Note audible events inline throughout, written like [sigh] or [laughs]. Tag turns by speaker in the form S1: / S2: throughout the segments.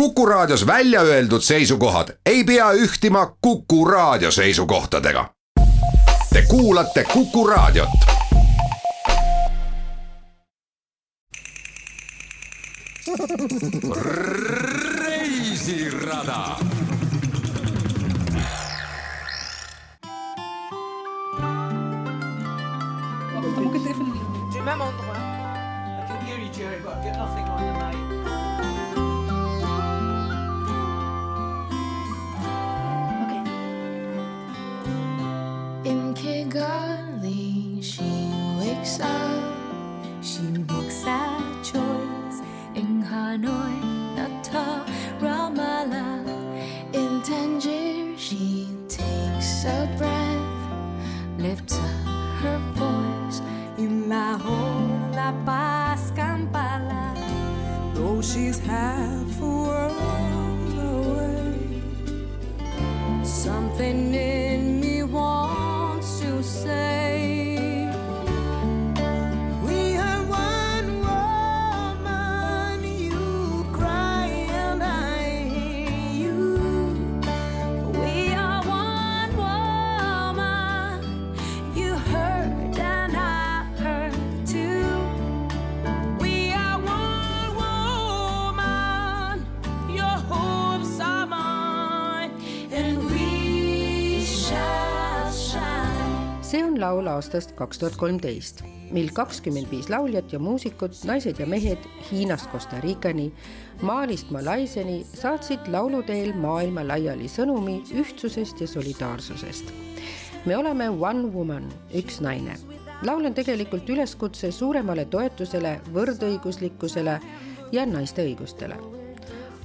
S1: Kuku Raadios välja öeldud seisukohad ei pea ühtima Kuku Raadio seisukohtadega. Te kuulate Kuku Raadiot. reisirada
S2: Du même endroit.
S3: Hanoi, Natal, Ramallah. In Tangier, she takes a breath, lifts up her voice. In La Paz, Kampala. Though she's half a world away. Something in
S4: laul aastast kaks tuhat kolmteist, mil kakskümmend viis lauljat ja muusikut, naised ja mehed Hiinast Costa Ricani, Malist Malaisiani saatsid lauluteel maailma laiali sõnumi ühtsusest ja solidaarsusest. me oleme one woman, üks naine. laul on tegelikult üleskutse suuremale toetusele, võrdõiguslikkusele ja naiste õigustele.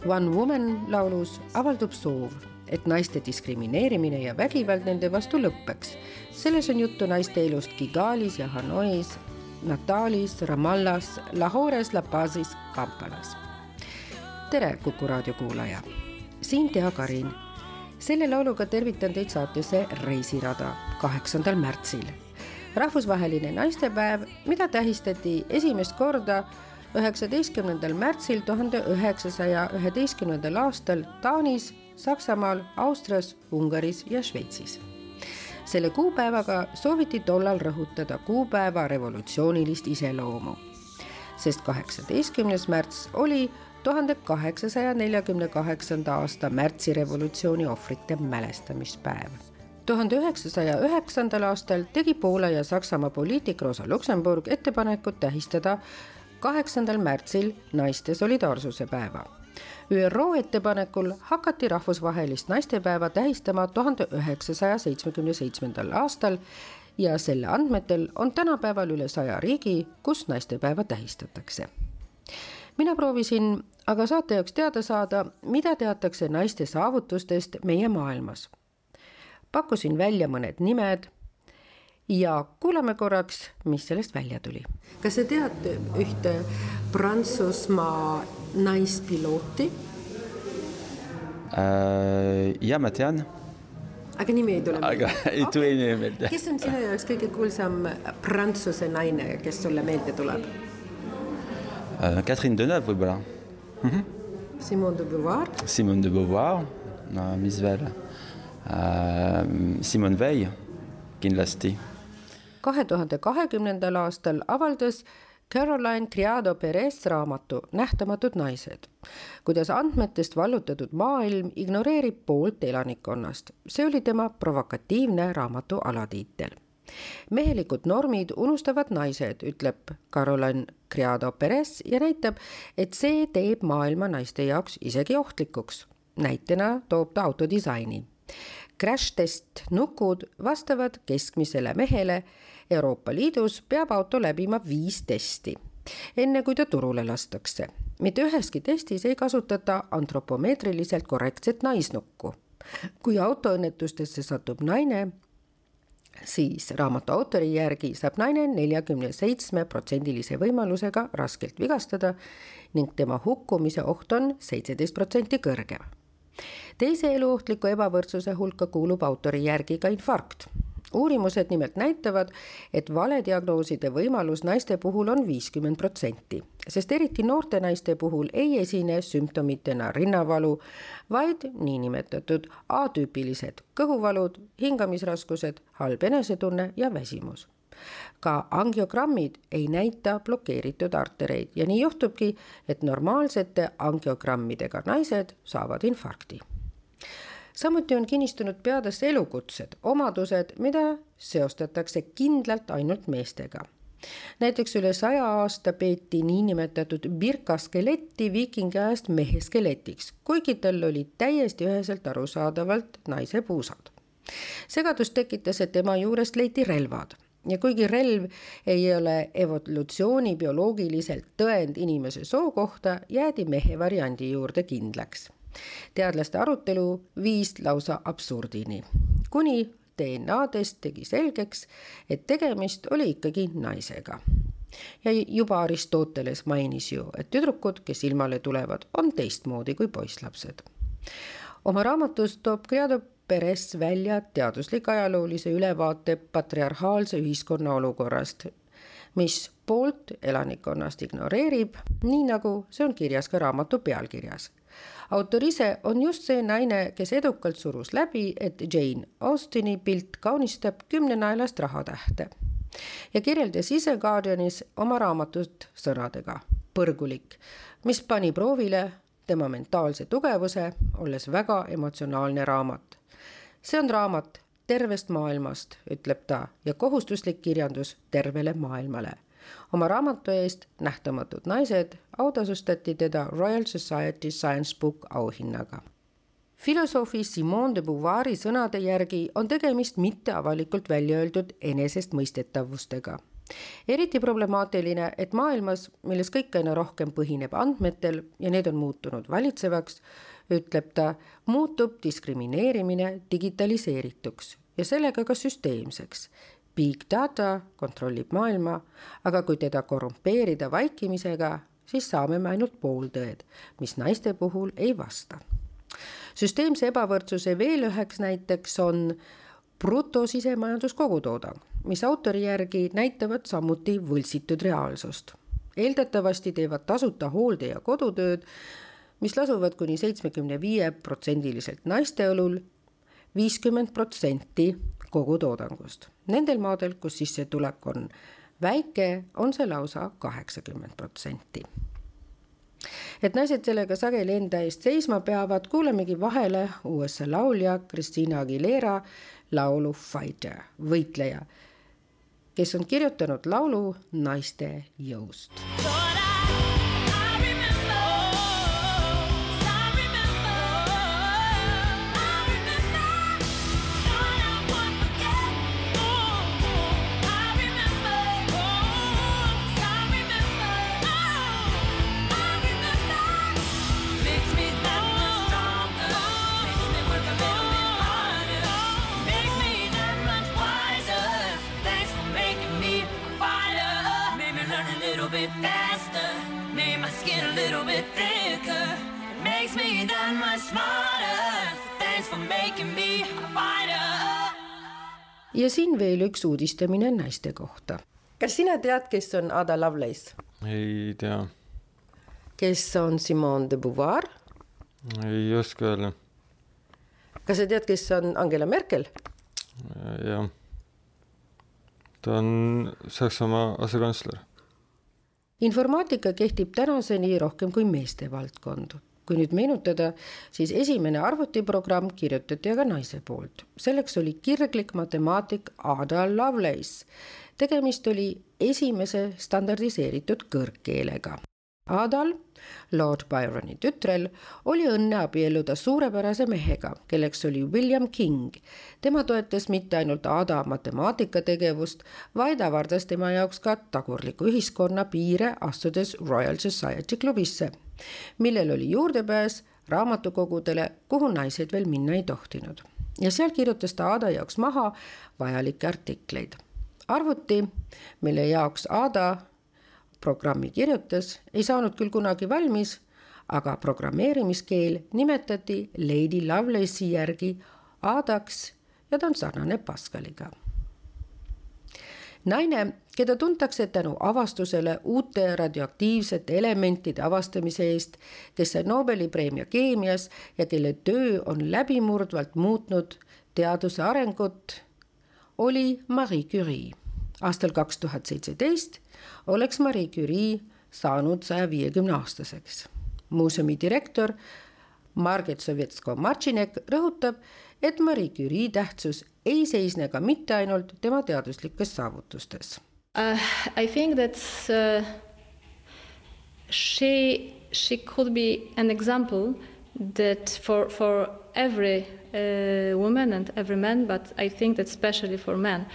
S4: One Woman laulus avaldub soov, et naiste diskrimineerimine ja vägivald nende vastu lõpeks. selles on juttu naiste elust Kigalis ja Hanois, Natalis, Ramallas, Lahores, La Pazis, Kampalas. tere, Kuku raadio kuulaja, siin Tea Karin. selle lauluga tervitan teid saatesse Reisirada kaheksandal märtsil. rahvusvaheline naistepäev, mida tähistati esimest korda üheksateistkümnendal märtsil tuhande üheksasaja üheteistkümnendal aastal Taanis, Saksamaal, Austrias, Ungaris ja Šveitsis. selle kuupäevaga sooviti tollal rõhutada kuupäeva revolutsioonilist iseloomu, sest kaheksateistkümnes märts oli tuhande kaheksasaja neljakümne kaheksanda aasta märtsirevolutsiooni ohvrite mälestamispäev tuhande üheksasaja üheksandal aastal tegi Poola ja Saksamaa poliitik Rosa Luxemburg ettepanekut tähistada kaheksandal märtsil naiste solidaarsuse päeva. ÜRO ettepanekul hakati rahvusvahelist naistepäeva tähistama tuhande üheksasaja seitsmekümne seitsmendal aastal ja selle andmetel on tänapäeval üle saja riigi, kus naistepäeva tähistatakse. mina proovisin aga saate jaoks teada saada, mida teatakse naiste saavutustest meie maailmas. pakkusin välja mõned nimed ja kuulame korraks, mis sellest välja tuli. kas sa tead ühte Prantsusmaa naispilooti?
S5: Äh, ja ma tean,
S4: aga nimi ei tule
S5: aga [laughs] ei tule okay. meelde.
S4: kes on sinu jaoks kõige kuulsam prantsuse naine, kes sulle meelde tuleb?
S5: Catherine Deneuve võib-olla,
S4: Simone de Beauvoir,
S5: Simone de Beauvoir, mis veel, Simone Veil kindlasti,
S4: kahe tuhande kahekümnendal aastal avaldas Caroline Criado Perez raamatu Nähtamatud naised, kuidas andmetest vallutatud maailm ignoreerib poolt elanikkonnast. see oli tema provokatiivne raamatu alatiitel. mehelikud normid unustavad naised, ütleb Caroline Criado Perez ja näitab, et see teeb maailma naiste jaoks isegi ohtlikuks. näitena toob ta autodisaini. Crash test nukud vastavad keskmisele mehele Euroopa Liidus peab auto läbima viis testi, enne kui ta turule lastakse. mitte üheski testis ei kasutata antropomeetriliselt korrektset naisnukku. kui autoõnnetustesse satub naine, siis raamatu autori järgi saab naine neljakümne seitsme protsendilise võimalusega raskelt vigastada ning tema hukkumise oht on seitseteist protsenti kõrgem. teise eluohtliku ebavõrdsuse hulka kuulub autori järgi ka infarkt uurimused nimelt näitavad, et valediagnooside võimalus naiste puhul on viiskümmend protsenti, sest eriti noorte naiste puhul ei esine sümptomitena rinnavalu, vaid niinimetatud atüüpilised kõhuvalud, hingamisraskused, halb enesetunne ja väsimus. Ka angiogrammid ei näita blokeeritud artereid ja nii juhtubki, et normaalsete angiogrammidega naised saavad infarkti samuti on kinnistunud peadesse elukutsed, omadused, mida seostatakse kindlalt ainult meestega. näiteks üle saja aasta peeti niinimetatud Birka skeletti viikingi ajast mehe skeletiks, kuigi tal olid täiesti üheselt arusaadavalt naise puusad. segadust tekitas, et tema juurest leiti relvad ja kuigi relv ei ole evolutsiooni bioloogiliselt tõend inimese soo kohta, jäädi mehe variandi juurde kindlaks teadlaste arutelu viis lausa absurdini, kuni DNA-test tegi selgeks, et tegemist oli ikkagi naisega. ja juba Aristoteles mainis ju, et tüdrukud, kes ilmale tulevad, on teistmoodi kui poisslapsed. oma raamatus toob Criado Perez välja teaduslik ajaloolise ülevaate patriarhaalse ühiskonna olukorrast, mis poolt elanikkonnast ignoreerib, nii nagu see on kirjas ka raamatu pealkirjas autor ise on just see naine, kes edukalt surus läbi, et Jane Austini pilt kaunistab kümnenaelast rahatähte ja kirjeldas ise Guardianis oma raamatut sõnadega põrgulik, mis pani proovile tema mentaalse tugevuse, olles väga emotsionaalne raamat. see on raamat tervest maailmast, ütleb ta, ja kohustuslik kirjandus tervele maailmale oma raamatu eest Nähtamatud naised autasustati teda Royal Society Science Book auhinnaga. filosoofi Simone de Beauvoiri sõnade järgi on tegemist mitteavalikult välja öeldud enesestmõistetavustega eriti problemaatiline, et maailmas, milles kõik aina rohkem põhineb andmetel ja need on muutunud valitsevaks, ütleb ta, muutub diskrimineerimine digitaliseerituks ja sellega ka süsteemseks Big data kontrollib maailma, aga kui teda korrumpeerida vaikimisega, siis saame me ainult pooltõed, mis naiste puhul ei vasta. süsteemse ebavõrdsuse veel üheks näiteks on brutosisemajandus mis autori järgi näitavad samuti võltsitud reaalsust. eeldatavasti teevad tasuta hoolde- ja kodutööd, mis lasuvad kuni seitsmekümne viie protsendiliselt naiste õlul, viiskümmend protsenti kogutoodangust. Nendel maadel, kus sissetulek on väike, on see lausa kaheksakümmend protsenti. et naised sellega sageli enda eest seisma peavad, kuulemegi vahele USA laulja Christina Aguilera laulu Fighter, võitleja, kes on kirjutanud laulu naiste jõust ja siin veel üks uudistamine naiste kohta. kas sina tead, kes on Ada Lovelace,
S6: ei tea,
S4: kes on Simone de Beauvoir?
S6: ei oska öelda,
S4: kas sa tead, kes on Angela Merkel?
S6: jah. ta on Saksamaa asekantsler.
S4: informaatika kehtib tänaseni rohkem kui meeste valdkond. Kui nüüd meenutada, siis esimene arvutiprogramm kirjutati aga naise poolt. selleks oli kirglik matemaatik Ada Lovelace. tegemist oli esimese standardiseeritud kõrgkeelega. Adal, Lord Byroni tütrel, oli õnne abielluda suurepärase mehega, kelleks oli William King. tema toetas mitte ainult Ada matemaatikategevust, vaid avardas tema jaoks ka tagurliku ühiskonna piire, astudes Royal Society klubisse, millel oli juurdepääs raamatukogudele, kuhu naised veel minna ei tohtinud. ja seal kirjutas ta Ada jaoks maha vajalikke artikleid. arvuti, mille jaoks Ada programmi kirjutas, ei saanud küll kunagi valmis, aga programmeerimiskeel nimetati Lady Lovelace'i järgi Adaks ja ta on sarnane Pascaliga. naine, keda tuntakse tänu avastusele uute radioaktiivsete elementide avastamise eest, kes sai Nobeli preemia keemias ja kelle töö on läbimurdvalt muutnud teaduse arengut, oli Marie Curie. aastal kaks tuhat seitseteist oleks Marie Curie saanud saja viiekümne aastaseks. muuseumi direktor Margit Sovetsko-Martšinek rõhutab, et Marie Curie tähtsus ei seisne ka mitte ainult tema teaduslikes saavutustes
S2: Uh, I think that uh, she she could be an example that for for every uh, woman and every man, but I think that especially for men,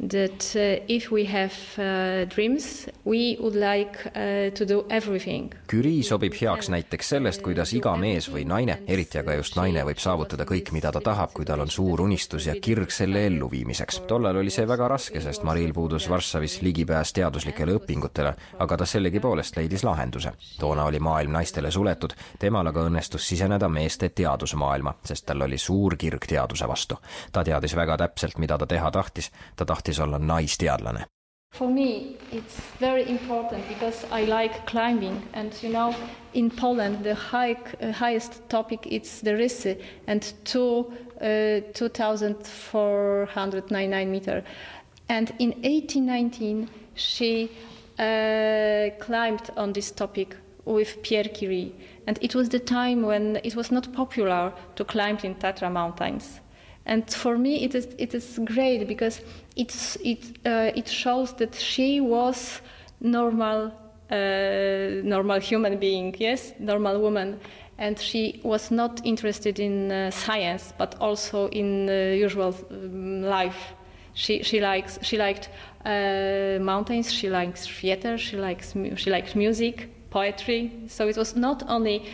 S2: that uh, if we have uh, dreams, we would like uh, to do everything.
S7: Curie sobib heaks näiteks sellest, kuidas iga mees või naine, eriti aga just naine, võib saavutada kõik, mida ta tahab, kui tal on suur unistus ja kirg selle elluviimiseks. tollal oli see väga raske, sest Maril puudus Varssavis ligipääs teaduslikele õpingutele, aga ta sellegipoolest leidis lahenduse. toona oli maailm naistele suletud, temal aga õnnestus siseneda meeste teadusmaailma, sest tal oli suur kirg teaduse vastu. ta teadis väga täpselt, mida ta teha tahtis, ta tahtis olla naisteadlane
S2: For me, it's very important because I like climbing, and you know, in Poland, the uh, highest topic is the Rysy, and two, uh, 2,499 meter. And in 1819, she uh, climbed on this topic with Pierre Curie, and it was the time when it was not popular to climb in Tatra mountains. And for me, it is it is great because it uh, it shows that she was normal uh, normal human being, yes, normal woman, and she was not interested in uh, science, but also in uh, usual um, life. She she likes she liked uh, mountains. She likes theater. She likes she likes music, poetry. So it was not only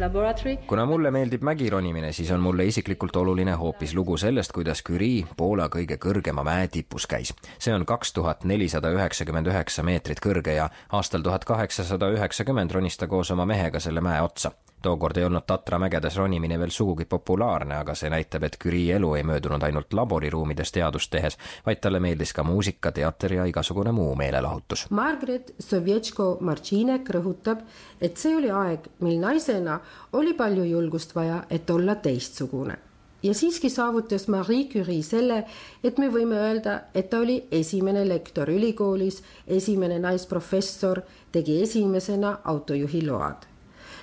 S2: laboratory.
S7: kuna mulle meeldib mägironimine, siis on mulle isiklikult oluline hoopis lugu sellest, kuidas Curie Poola kõige kõrgema mäe tipus käis. see on kaks tuhat nelisada üheksakümmend üheksa meetrit kõrge ja aastal tuhat kaheksasada üheksakümmend ronis ta koos oma mehega selle mäe otsa. Tookord ei olnud Tatra mägedes ronimine veel sugugi populaarne, aga see näitab, et Curie elu ei möödunud ainult laboriruumides teadust tehes, vaid talle meeldis ka muusika, teater ja igasugune muu meelelahutus.
S4: Margaret Sovjetško-Martšinek rõhutab, et see oli aeg, mil naisena oli palju julgust vaja, et olla teistsugune. ja siiski saavutas Marie Curie selle, et me võime öelda, et ta oli esimene lektor ülikoolis, esimene naisprofessor, tegi esimesena autojuhi load.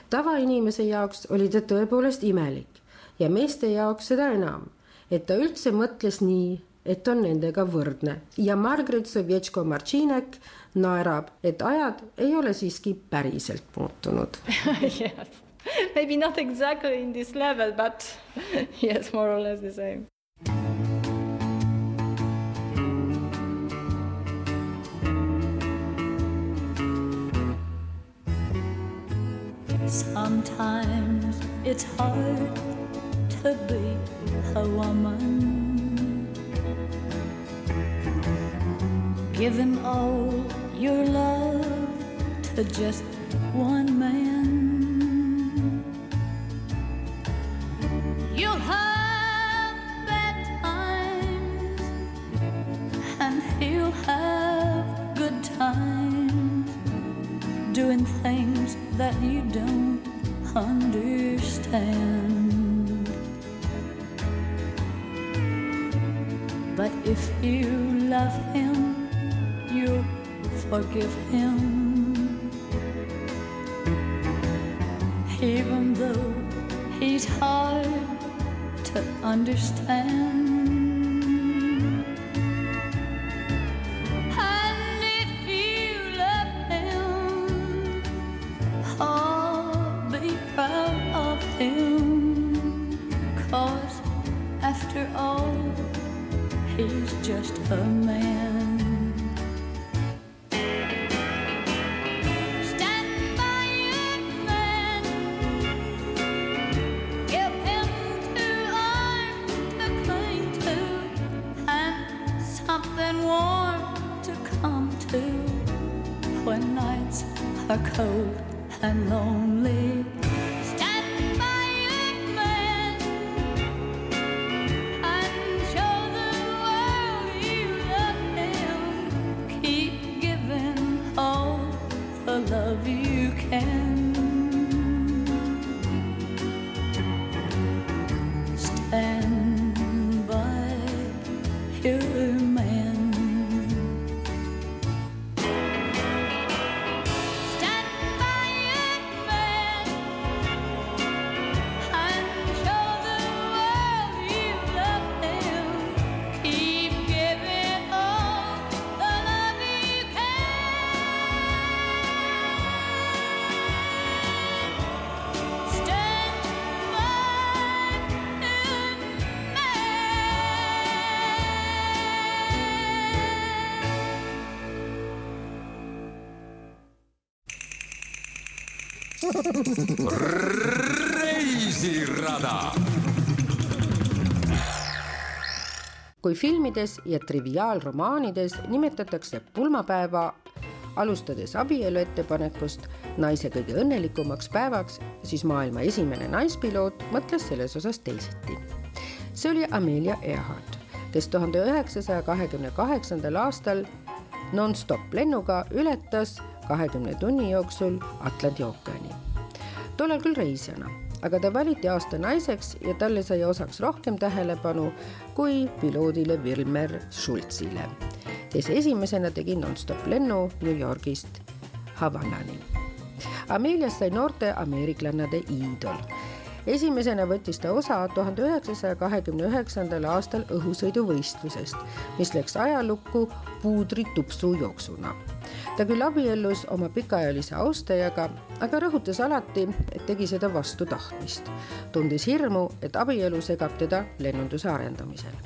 S4: Tavainimese jaoks oli ta tõepoolest imelik ja meeste jaoks seda enam, et ta üldse mõtles nii, et on nendega võrdne ja Margaret Sovjetško-Martšinek naerab, et ajad ei ole siiski päriselt muutunud. [laughs]
S2: yes, maybe not exactly in this level, but [laughs] yes, more or less the same.
S8: Sometimes it's hard to be a woman. Giving all your love to just one man.
S1: Reisirada
S4: kui filmides ja triviaalromaanides nimetatakse pulmapäeva alustades abielu ettepanekust naise kõige õnnelikumaks päevaks, siis maailma esimene naispiloot mõtles selles osas teisiti. see oli Amelia Earhart, kes tuhande üheksasaja kahekümne kaheksandal aastal nonstop lennuga ületas kahekümne tunni jooksul Atlandi ookeani. Tollal küll reisijana, aga ta valiti aasta naiseks ja talle sai osaks rohkem tähelepanu kui piloodile Wilmer Schultzile, kes esimesena tegi nonstop lennu New Yorgist Havannani. Ameliast sai noorte ameeriklannade iidol esimesena võttis ta osa tuhande üheksasaja kahekümne üheksandal aastal õhusõiduvõistlusest, mis läks ajalukku puudritupsu jooksuna. Ta küll abiellus oma pikaajalise austajaga, aga rõhutas alati, et tegi seda vastu tahtmist, tundes hirmu, et abielu segab teda lennunduse arendamisel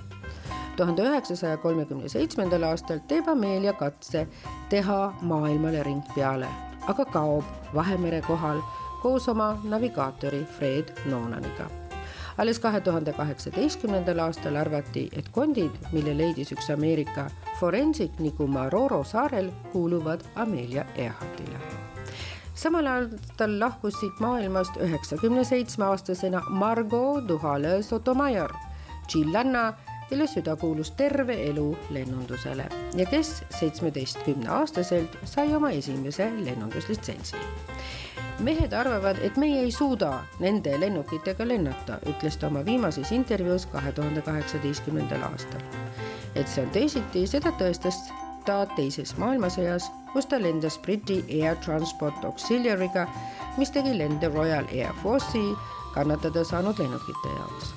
S4: tuhande üheksasaja kolmekümne seitsmendal aastal teeb Amelia katse teha maailmale ring peale, aga kaob Vahemere kohal koos oma navigaatori Fred Noonaniga. Alles kahe tuhande kaheksateistkümnendal aastal arvati, et kondid, mille leidis üks Ameerika forensik nagu Maroro saarel, kuuluvad Amelia Earhartile samal aastal lahkus siit maailmast üheksakümne seitsme aastasena Margot Duhalel Sotomayor, tšillanna, kelle süda kuulus terve elu lennundusele ja kes seitsmeteistkümne aastaselt sai oma esimese lennunduslitsentsi mehed arvavad, et meie ei suuda nende lennukitega lennata, ütles ta oma viimases intervjuus kahe tuhande kaheksateistkümnendal aastal. et see on teisiti, seda tõestas ta teises maailmasõjas, kus ta lendas Briti Air Transport Auxiliary'ga, mis tegi lende Royal Air Force'i kannatada saanud lennukite jaoks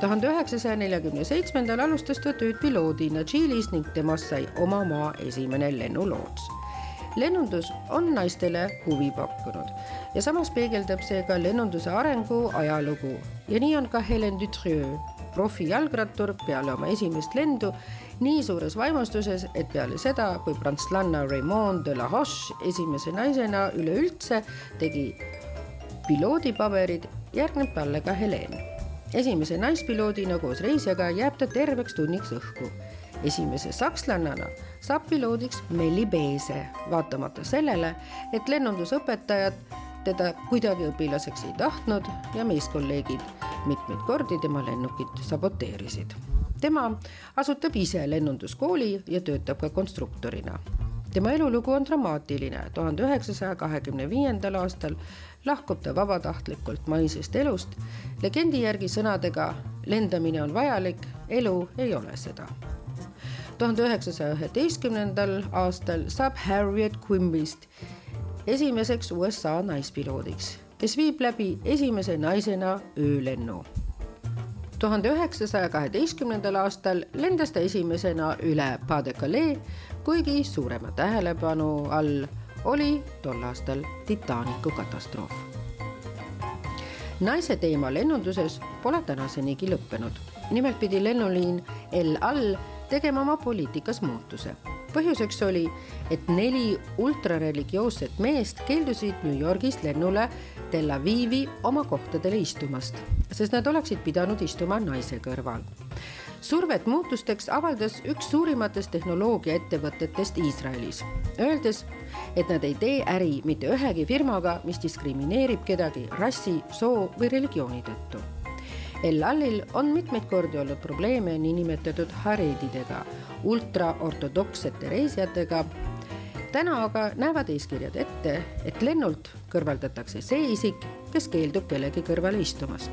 S4: tuhande üheksasaja neljakümne seitsmendal alustas ta tööd piloodina Tšiilis ning temast sai oma maa esimene lennuloots lennundus on naistele huvi pakkunud. Ja samas peegeldab see ka lennunduse arengu ajalugu. Ja nii on ka Helen Dutrieu, profijalgrattur peale oma esimest lendu nii suures vaimustuses, et peale seda, kui prantslanna Raymond de la Roche esimese naisena üleüldse tegi piloodipaberid, järgneb talle ka Helen. esimese naispiloodina koos reisijaga jääb ta terveks tunniks õhku. Esimese sakslannana saab piloodiks Melli Beese, vaatamata sellele, et lennundusõpetajad teda kuidagi õpilaseks ei tahtnud ja meeskolleegid mitmeid kordi tema lennukit saboteerisid. tema asutab ise lennunduskooli ja töötab ka konstruktorina. tema elulugu on dramaatiline, tuhande üheksasaja kahekümne viiendal aastal lahkub ta vabatahtlikult maisest elust, legendi järgi sõnadega lendamine on vajalik, elu ei ole seda tuhande üheksasaja üheteistkümnendal aastal saab Harriet Quimbist esimeseks USA naispiloodiks, kes viib läbi esimese naisena öölennu. tuhande üheksasaja kaheteistkümnendal aastal lendas ta esimesena üle Pas-de-Calais, kuigi suurema tähelepanu all oli tol aastal Titanicu katastroof. naise teema lennunduses pole tänasenigi lõppenud. nimelt pidi lennuliin El Al tegema oma poliitikas muutuse. põhjuseks oli, et neli ultrareligioosset meest keeldusid New Yorgist lennule Tel Avivi oma kohtadele istumast, sest nad oleksid pidanud istuma naise kõrval survet muutusteks avaldas üks suurimatest tehnoloogiaettevõtetest Iisraelis, öeldes, et nad ei tee äri mitte ühegi firmaga, mis diskrimineerib kedagi rassi, soo või religiooni tõttu El-Allil on mitmeid kordi olnud probleeme niinimetatud hareedidega, ultraortodoksete reisijatega. täna aga näevad eeskirjad ette, et lennult kõrvaldatakse see isik, kes keeldub kellegi kõrvale istumast.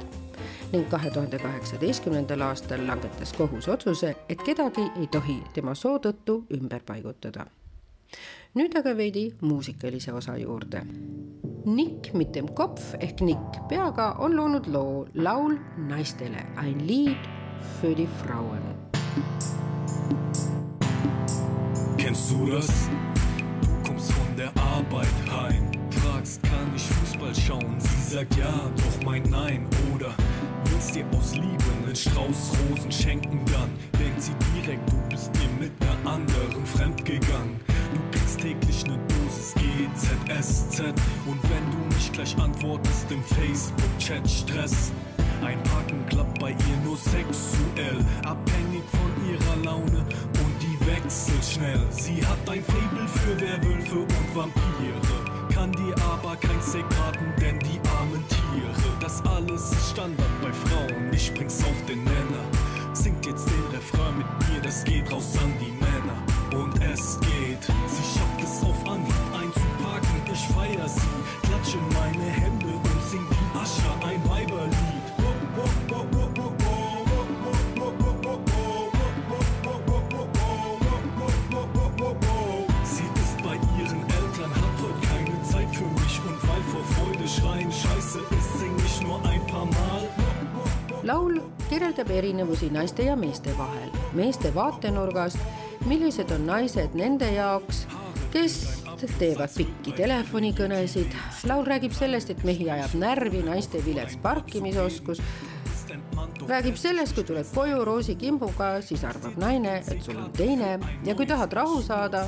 S4: ning kahe tuhande kaheksateistkümnendal aastal langetas kohus otsuse, et kedagi ei tohi tema soo tõttu ümber paigutada. nüüd aga veidi muusikalise osa juurde Nick mit dem Kopf ehk Nick peaga on loonud loo Laul naistele, ein Lied für die Frauen.
S9: Kennst du das? Du kommst von der Arbeit heim, fragst, kann ich Fußball schauen? Sie sagt ja, doch mein Nein. Oder willst dir aus Liebe einen Strauß Rosen schenken? Dann denkt sie direkt, du bist mir mit einer anderen fremdgegangen. Du kriegst täglich eine GZSZ. Und wenn du nicht gleich antwortest im Facebook-Chat Stress. Ein Haken klappt bei ihr nur sexuell, abhängig von ihrer Laune und die wechselt schnell. Sie hat ein Faible für Werwölfe und Vampire, kann dir aber kein Steak braten, denn die armen Tiere. Das alles ist Standard bei Frauen, ich bring's auf den Nenner.
S4: Erinevusi naiste ja meeste vahel, meeste vaatenurgast, millised on naised nende jaoks, kes teevad pikki telefonikõnesid. laul räägib sellest, et mehi ajab närvi naiste vilets parkimisoskus. räägib sellest, kui tuled koju roosikimbuga, siis arvab naine, et sul on teine ja kui tahad rahu saada,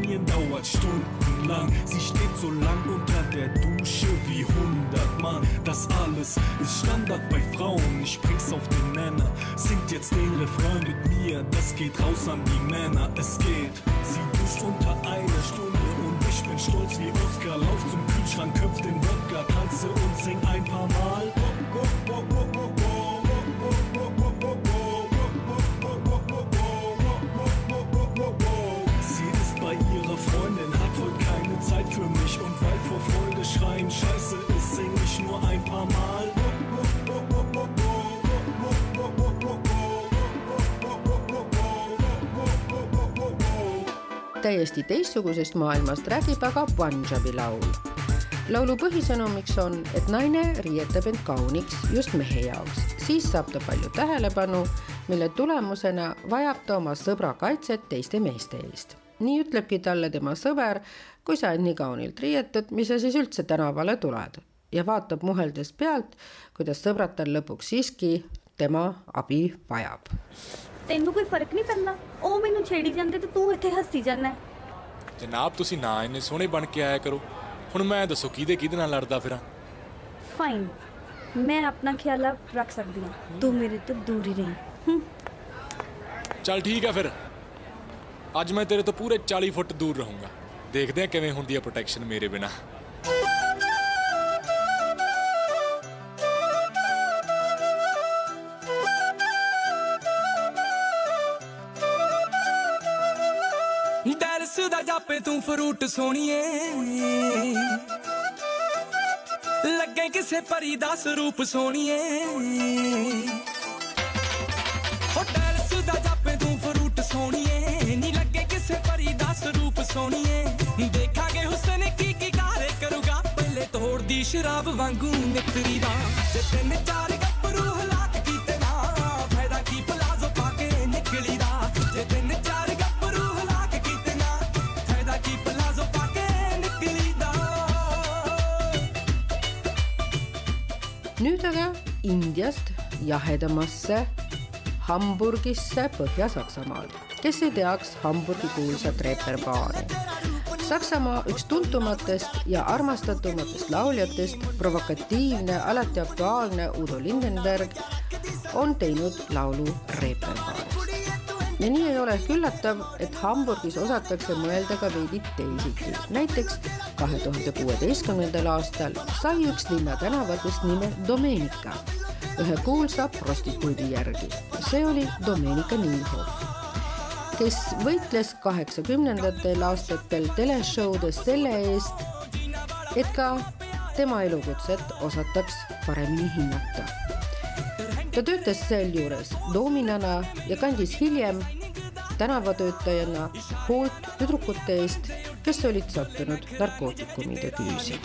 S9: Telefonieren dauert stundenlang. Sie steht so lang unter der Dusche wie hundert Mann. Das alles ist Standard bei Frauen. Ich bring's auf den Nenner. Singt jetzt den Refrain mit mir. Das geht raus an die Männer. Es geht. Sie duscht unter einer Stunde und ich bin stolz wie Oscar. Lauf zum Kühlschrank, köpf den Wodka, tanze und sing ein paar Mal. Sie und weil vor Freude schreien Scheiße ist, sing ich nur ein paar Mal.
S4: täiesti teistsugusest maailmast räägib aga Punjabi laul. laulu põhisõnumiks on, et naine riietab end kauniks just mehe jaoks, siis saab ta palju tähelepanu, mille tulemusena vajab ta oma sõbra kaitset teiste meeste eest. nii ütlebki talle tema sõber, kui sa end nii kaunilt riietad, mis sa siis üldse tänavale tuled ja vaatab muheldes pealt, kuidas sõbrad tal lõpuks siiski tema abi vajab
S10: ਤੈਨੂੰ ਕੋਈ ਫਰਕ ਨਹੀਂ ਪੈਂਦਾ ਉਹ ਮੈਨੂੰ ਛੇੜੀ ਜਾਂਦੇ ਤੇ ਤੂੰ ਇੱਥੇ ਹੱਸੀ ਜਾਂਦਾ
S11: ਜਨਾਬ ਤੁਸੀਂ ਨਾ ਇੰਨੇ ਸੋਹਣੇ ਬਣ ਕੇ ਆਇਆ ਕਰੋ ਹੁਣ ਮੈਂ ਦੱਸੋ ਕਿਹਦੇ ਕਿਹਦੇ ਨਾਲ ਲੜਦਾ ਫਿਰਾਂ
S10: ਫਾਈਨ ਮੈਂ ਆਪਣਾ ਖਿਆਲ ਆਪ ਰੱਖ ਸਕਦੀ ਹਾਂ ਤੂੰ ਮੇਰੇ ਤੋਂ ਦੂਰ ਹੀ ਰਹੀ
S11: ਚੱਲ ਠੀਕ ਹੈ ਫਿਰ ਅੱਜ ਮੈਂ ਤੇਰੇ ਤੋਂ ਪੂਰੇ 40 ਫੁੱਟ ਦੂਰ ਰਹੂੰਗਾ ਦੇਖਦੇ ਆ ਕਿਵੇਂ ਹੁੰਦੀ ਹੈ ਪ੍ਰੋਟੈਕਸ਼ਨ ਮੇਰੇ ਬਿਨਾ।
S12: ਦਰਸ ਦਾ ਜਾਪੇ ਤੂੰ ਫਰੂਟ ਸੋਣੀਏ ਲੱਗੇ ਕਿਸੇ ਪਰੀ ਦਾ ਸਰੂਪ ਸੋਣੀਏ ਹੋ ਦਰਸ ਦਾ ਜਾਪੇ ਤੂੰ ਫਰੂਟ ਸੋਣੀਏ ਨੀ ਲੱਗੇ ਕਿਸੇ ਪਰੀ ਦਾ ਸਰੂਪ ਸੋਣੀਏ ਦੇਖਾਂਗੇ ਹੁਸਨ ਕੀ ਕੀ ਕਾਰੇ ਕਰੂਗਾ ਪਹਿਲੇ ਤੋੜਦੀ ਸ਼ਰਾਬ ਵਾਂਗੂ ਨਿਕਰੀ ਦਾ ਜੇ ਤਿੰਨ ਚਾਰ ਗੱਭਰੂ ਹਲਾਕ ਕੀਤੇ ਨਾ ਫਾਇਦਾ ਕੀ ਪਲਾਜ਼ੋ ਪਾ ਕੇ ਨਿਕਲੀ ਦਾ ਜੇ ਤਿੰਨ ਚਾਰ ਗੱਭਰੂ ਹਲਾਕ ਕੀਤੇ ਨਾ ਫਾਇਦਾ ਕੀ ਪਲਾਜ਼ੋ ਪਾ ਕੇ ਨਿਕਲੀ ਦਾ
S4: nüüd aga Indiast jahedamasse Hamburgisse Põhja-Saksamaal. kes ei teaks Hamburgi kuulsat reperbaari? Saksamaa üks tuntumatest ja armastatumatest lauljatest, provokatiivne, alati aktuaalne Udo Lindenberg on teinud laulu reperbaarist. ja nii ei ole ehk üllatav, et Hamburgis osatakse mõelda ka veidi teisiti. näiteks kahe tuhande kuueteistkümnendal aastal sai üks linna tänavatest nime Domenica ühe kuulsa prostituudi järgi. see oli Domenica Nienhoff, kes võitles kaheksakümnendatel aastatel teleshowdes selle eest, et ka tema elukutset osataks paremini hinnata ta töötas sealjuures doominana ja kandis hiljem tänavatöötajana hoolt tüdrukute eest, kes olid sattunud narkootikumide küüsi.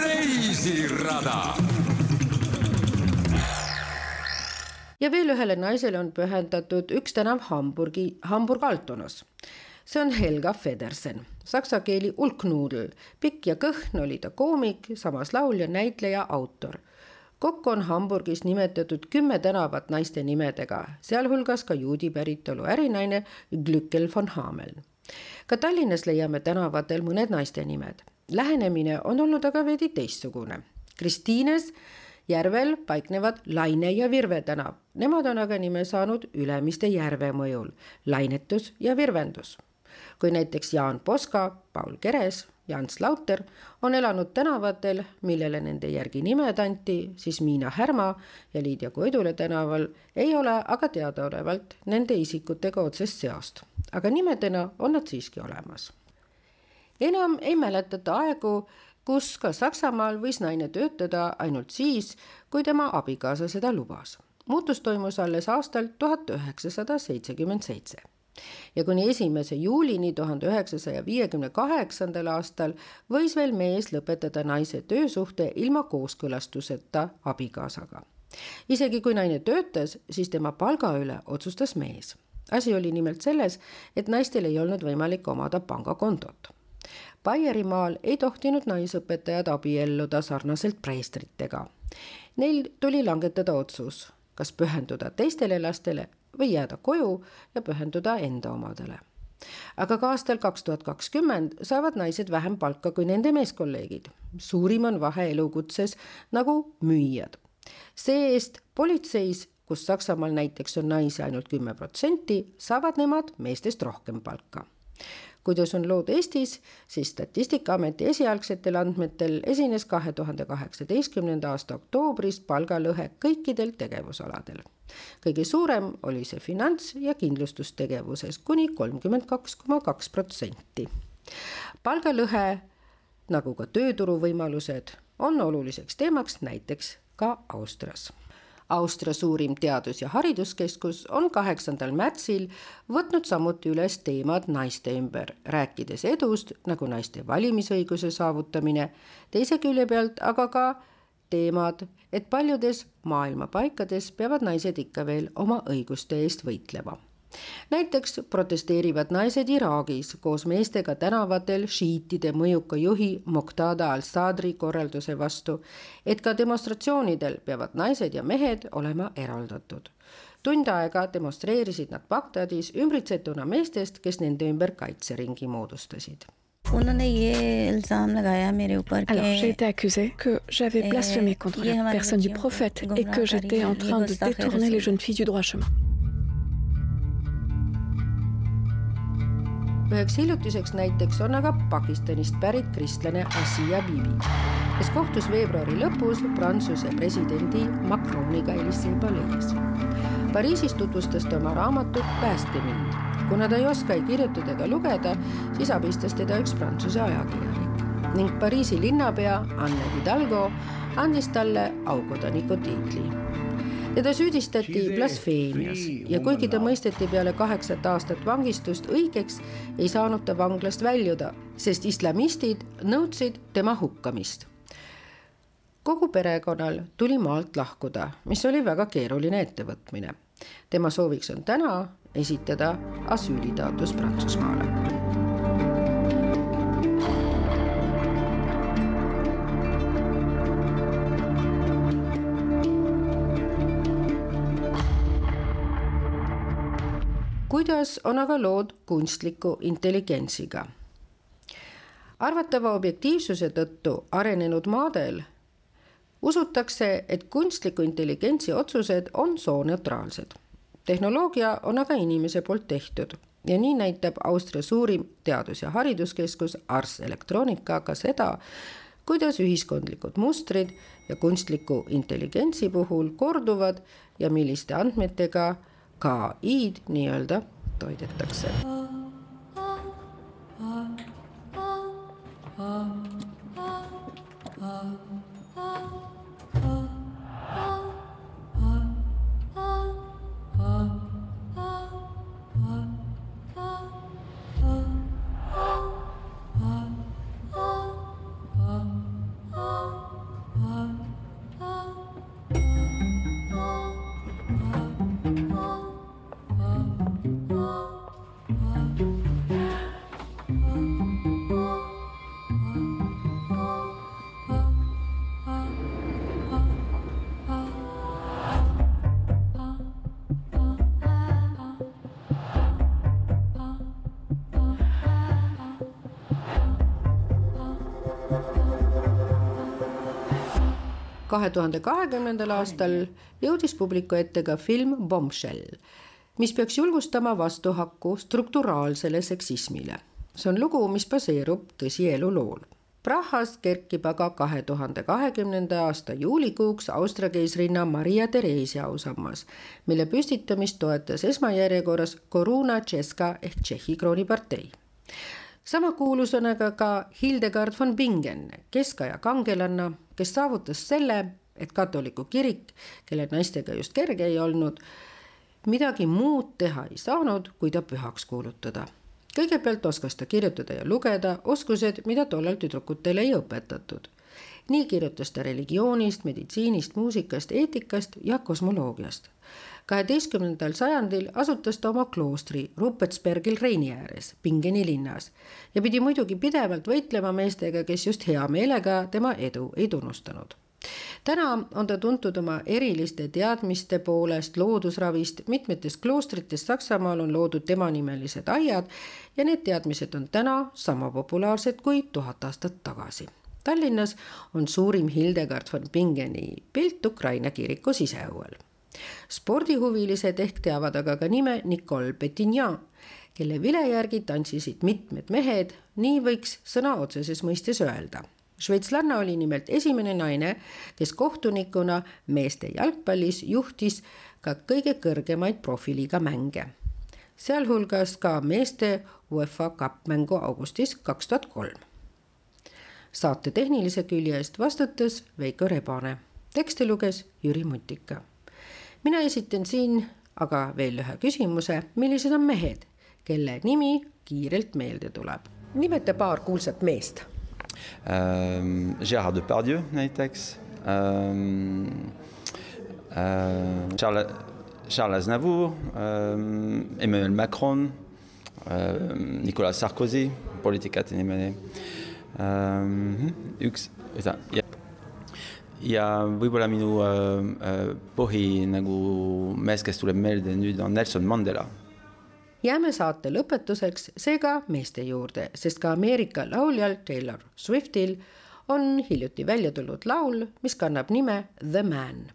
S1: Reisirada
S4: ja veel ühele naisele on pühendatud üks tänav Hamburgi, Hamburg-Altonas. see on Helga Federsen, saksa keeli ulknuudel. pikk ja kõhn oli ta koomik, samas laulja, näitleja, autor. kokku on Hamburgis nimetatud kümme tänavat naiste nimedega, sealhulgas ka juudi päritolu ärinaine Glückel von Hameln. ka Tallinnas leiame tänavatel mõned naiste nimed. Lähenemine on olnud aga veidi teistsugune. Kristiines järvel paiknevad Laine ja Virve tänav. Nemad on aga nime saanud Ülemiste järve mõjul, lainetus ja virvendus. kui näiteks Jaan Poska, Paul Keres, Jans Lauter on elanud tänavatel, millele nende järgi nimed anti, siis Miina Härma ja Liidia Koidula tänaval ei ole aga teadaolevalt nende isikutega otsest seost, aga nimedena on nad siiski olemas. Enam ei mäletata aegu, kus ka Saksamaal võis naine töötada ainult siis, kui tema abikaasa seda lubas. muutus toimus alles aastal tuhat üheksasada seitsekümmend seitse ja kuni esimese juulini tuhande üheksasaja viiekümne kaheksandal aastal võis veel mees lõpetada naise töösuhte ilma kooskõlastuseta abikaasaga. isegi kui naine töötas, siis tema palga üle otsustas mees. asi oli nimelt selles, et naistel ei olnud võimalik omada pangakontot Baierimaal ei tohtinud naisõpetajad abielluda sarnaselt preestritega. Neil tuli langetada otsus, kas pühenduda teistele lastele või jääda koju ja pühenduda enda omadele. aga ka aastal kaks tuhat kakskümmend saavad naised vähem palka kui nende meeskolleegid. suurim on vahe elukutses nagu müüjad. see-eest politseis, kus Saksamaal näiteks on naisi ainult kümme protsenti, saavad nemad meestest rohkem palka kuidas on lood Eestis, siis Statistikaameti esialgsetel andmetel esines kahe tuhande kaheksateistkümnenda aasta oktoobris palgalõhe kõikidel tegevusaladel. kõige suurem oli see finants- ja kindlustustegevuses kuni kolmkümmend kaks koma kaks protsenti. palgalõhe nagu ka tööturuvõimalused on oluliseks teemaks näiteks ka Austrias Austria suurim teadus- ja hariduskeskus on kaheksandal märtsil võtnud samuti üles teemad naiste ümber, rääkides edust nagu naiste valimisõiguse saavutamine, teise külje pealt aga ka teemad, et paljudes maailma paikades peavad naised ikka veel oma õiguste eest võitlema näiteks protesteerivad naised Iraagis koos meestega tänavatel šiitide mõjuka juhi Muqtada al-Sadri korralduse vastu, et ka demonstratsioonidel peavad naised ja mehed olema eraldatud. tund aega demonstreerisid nad Bagdadis ümbritsetuna meestest, kes nende ümber kaitseringi moodustasid
S13: Alors j'ai été accusée que j'avais blasphémé contre la personne du prophète et que j'étais en train de détourner les jeunes filles du droit chemin.
S4: Üheks hiljutiseks näiteks on aga Pakistanist pärit kristlane Asia Bibi, kes kohtus veebruari lõpus Prantsuse presidendi Macroniga Elysee palees. Pariisis tutvustas ta oma raamatut Päästke mind. kuna ta ei oska ei kirjutada ega lugeda, siis abistas teda üks Prantsuse ajakirjanik ning Pariisi linnapea Anne Hidalgo andis talle aukodaniku tiitli teda süüdistati blasfeemias ja kuigi ta mõisteti peale kaheksat aastat vangistust õigeks, ei saanud ta vanglast väljuda, sest islamistid nõudsid tema hukkamist. kogu perekonnal tuli maalt lahkuda, mis oli väga keeruline ettevõtmine. tema sooviks on täna esitada asüülitaotlus Prantsusmaale kuidas on aga lood kunstliku intelligentsiga? arvatava objektiivsuse tõttu arenenud maadel usutakse, et kunstliku intelligentsi otsused on sooneutraalsed. tehnoloogia on aga inimese poolt tehtud ja nii näitab Austria suurim teadus- ja hariduskeskus Ars Electronica ka seda, kuidas ühiskondlikud mustrid ja kunstliku intelligentsi puhul korduvad ja milliste andmetega KI-d nii-öelda toidetakse. Kahe tuhande kahekümnendal aastal jõudis publiku ette ka film Bombshell, mis peaks julgustama vastuhakku strukturaalsele seksismile. see on lugu, mis baseerub tõsielulool. Prahas kerkib aga kahe tuhande kahekümnenda aasta juulikuuks Austria keisrinna Maria Theresia ausammas, mille püstitamist toetas esmajärjekorras Koruna Tšeska ehk Tšehhi kroonipartei sama kuulus on aga ka Hildegard von Bingen, keskaja kangelanna, kes saavutas selle, et katoliku kirik, kelle naistega just kerge ei olnud, midagi muud teha ei saanud, kui ta pühaks kuulutada. kõigepealt oskas ta kirjutada ja lugeda, oskused, mida tollal tüdrukutele ei õpetatud. Nii kirjutas ta religioonist, meditsiinist, muusikast, eetikast ja kosmoloogiast kaheteistkümnendal sajandil asutas ta oma kloostri Rupetsbergil Reini ääres, Pingeni linnas ja pidi muidugi pidevalt võitlema meestega, kes just hea meelega tema edu ei tunnustanud. täna on ta tuntud oma eriliste teadmiste poolest loodusravist, mitmetes kloostrites Saksamaal on loodud temanimelised aiad ja need teadmised on täna sama populaarsed kui tuhat aastat tagasi. Tallinnas on suurim Hildegard von Bingeni pilt Ukraina kiriku siseõuel spordihuvilised ehk teavad aga ka nime Nicole Petignan, kelle vile järgi tantsisid mitmed mehed, nii võiks sõna otseses mõistes öelda. šveitslanna oli nimelt esimene naine, kes kohtunikuna meeste jalgpallis juhtis ka kõige kõrgemaid profiliiga mänge. sealhulgas ka meeste UEFA kappmängu augustis kaks tuhat kolm. Saate tehnilise külje eest vastutas Veiko Rebane, teksti luges Jüri Mutika. mina esitan siin aga veel ühe küsimuse, millised on mehed, kelle nimi kiirelt meelde tuleb? nimeta paar kuulsat meest
S5: Ähm, Gérard Depardieu näiteks ähm,. Äh, Charles, Charles Aznavour ähm,, Emmanuel Macron ähm,, Nicolas Sarkozy, poliitikate nimeni ähm,. Üks, ja, ja võib-olla minu äh, põhi nagu mees, kes tuleb meelde nüüd on Nelson Mandela
S4: jääme saate lõpetuseks seega meeste juurde, sest ka Ameerika lauljal Taylor Swiftil on hiljuti välja tulnud laul, mis kannab nime The Man.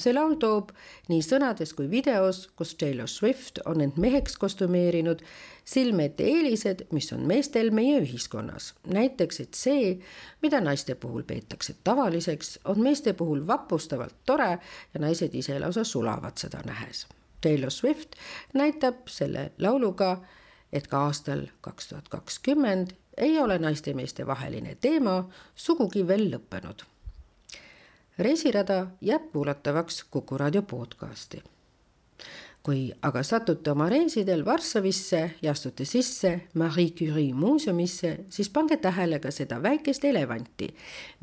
S4: see laul toob nii sõnades kui videos, kus Taylor Swift on end meheks kostümeerinud, silme ette eelised, mis on meestel meie ühiskonnas. näiteks, et see, mida naiste puhul peetakse tavaliseks, on meeste puhul vapustavalt tore ja naised ise lausa sulavad seda nähes Taylor Swift näitab selle lauluga, et ka aastal kaks tuhat kakskümmend ei ole naiste ja meeste vaheline teema sugugi veel lõppenud. reisirada jääb kuulatavaks Kuku raadio podcasti. Kui aga satute oma reisidel Varssavisse ja astute sisse Marie Curie muuseumisse, siis pange tähele ka seda väikest elevanti,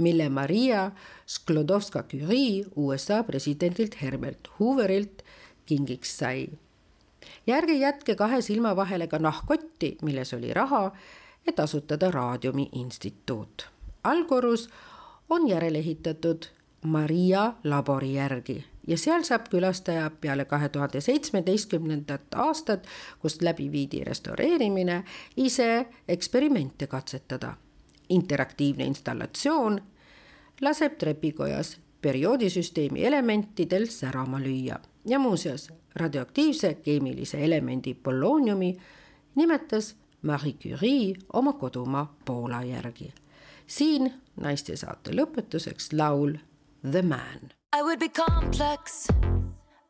S4: mille Maria Sklodowska-Curie USA presidendilt Herbert Hooverilt kingiks sai. ja ärge jätke kahe silma vahele ka nahkkotti, milles oli raha, et asutada Raadiumi instituut. allkorrus on järele ehitatud Maria labori järgi ja seal saab külastaja peale kahe tuhande seitsmeteistkümnendat aastat, kust läbi viidi restaureerimine, ise eksperimente katsetada. interaktiivne installatsioon laseb trepikojas perioodisüsteemi elementidel särama lüüa ja muuseas radioaktiivse keemilise elemendi pollooniumi nimetas Marie Curie oma kodumaa Poola järgi. siin naistesaate lõpetuseks laul The Man.
S3: I would be complex,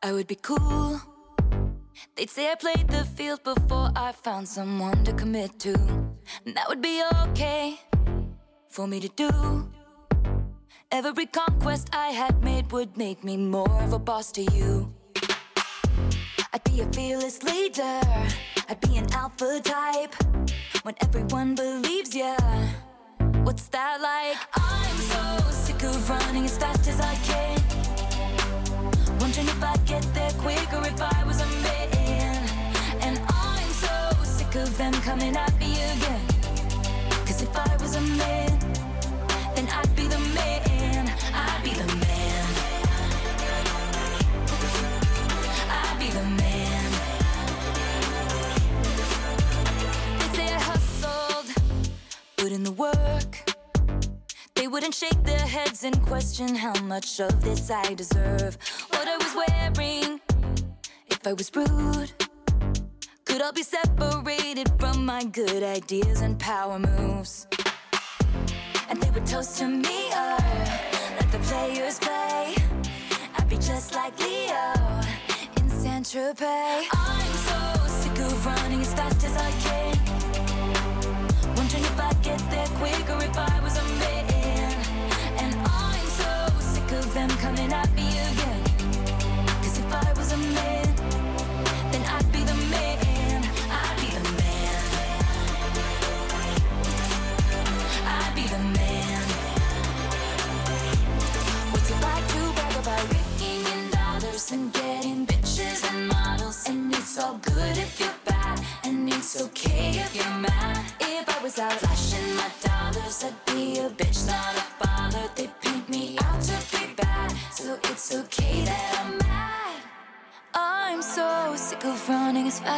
S3: I would be cool. They'd say I played the field before I found someone to commit to. And that would be okay for me to do. Every conquest I had made would make me more of a boss to you. I'd be a fearless leader, I'd be an alpha type. When everyone believes ya, what's that like? I'm so sick of running as fast as I can. Wondering if I'd get there quicker if I was a man. And I'm so sick of them coming at me again. Cause if I was a man, then I'd be the man. I'd be the man. I'd be the man. They say I hustled, put in the work. They wouldn't shake their heads and question how much of this I deserve. What I was wearing, if I was rude. Could I be separated from my good ideas and power moves. And they would toast to me, or let the players play. I'd be just like Leo in Saint Tropez. I'm so sick of running as fast as I can. Wondering if I'd get there quicker if I was a man. Of them coming at me again. Cause if I was a man, then I'd be the man. I'd be the man. I'd be the man. What's it like to brag about raking in dollars and getting bitches and models? And it's all good if you're bad, and it's okay if you're mad. If I was out flashing my dollars, I'd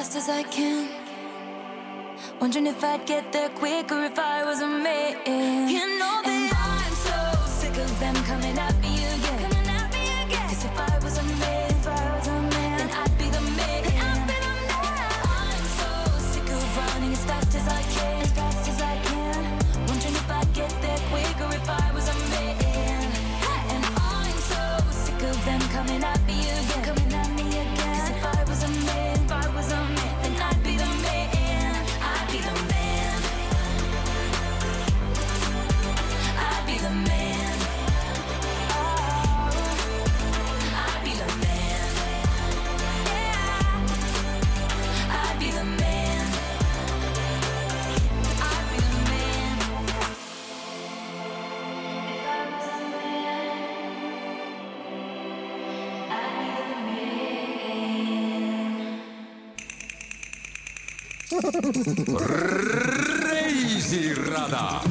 S3: fast as I can. Wondering if I'd get there quicker if I was a man. You know that
S1: reisirada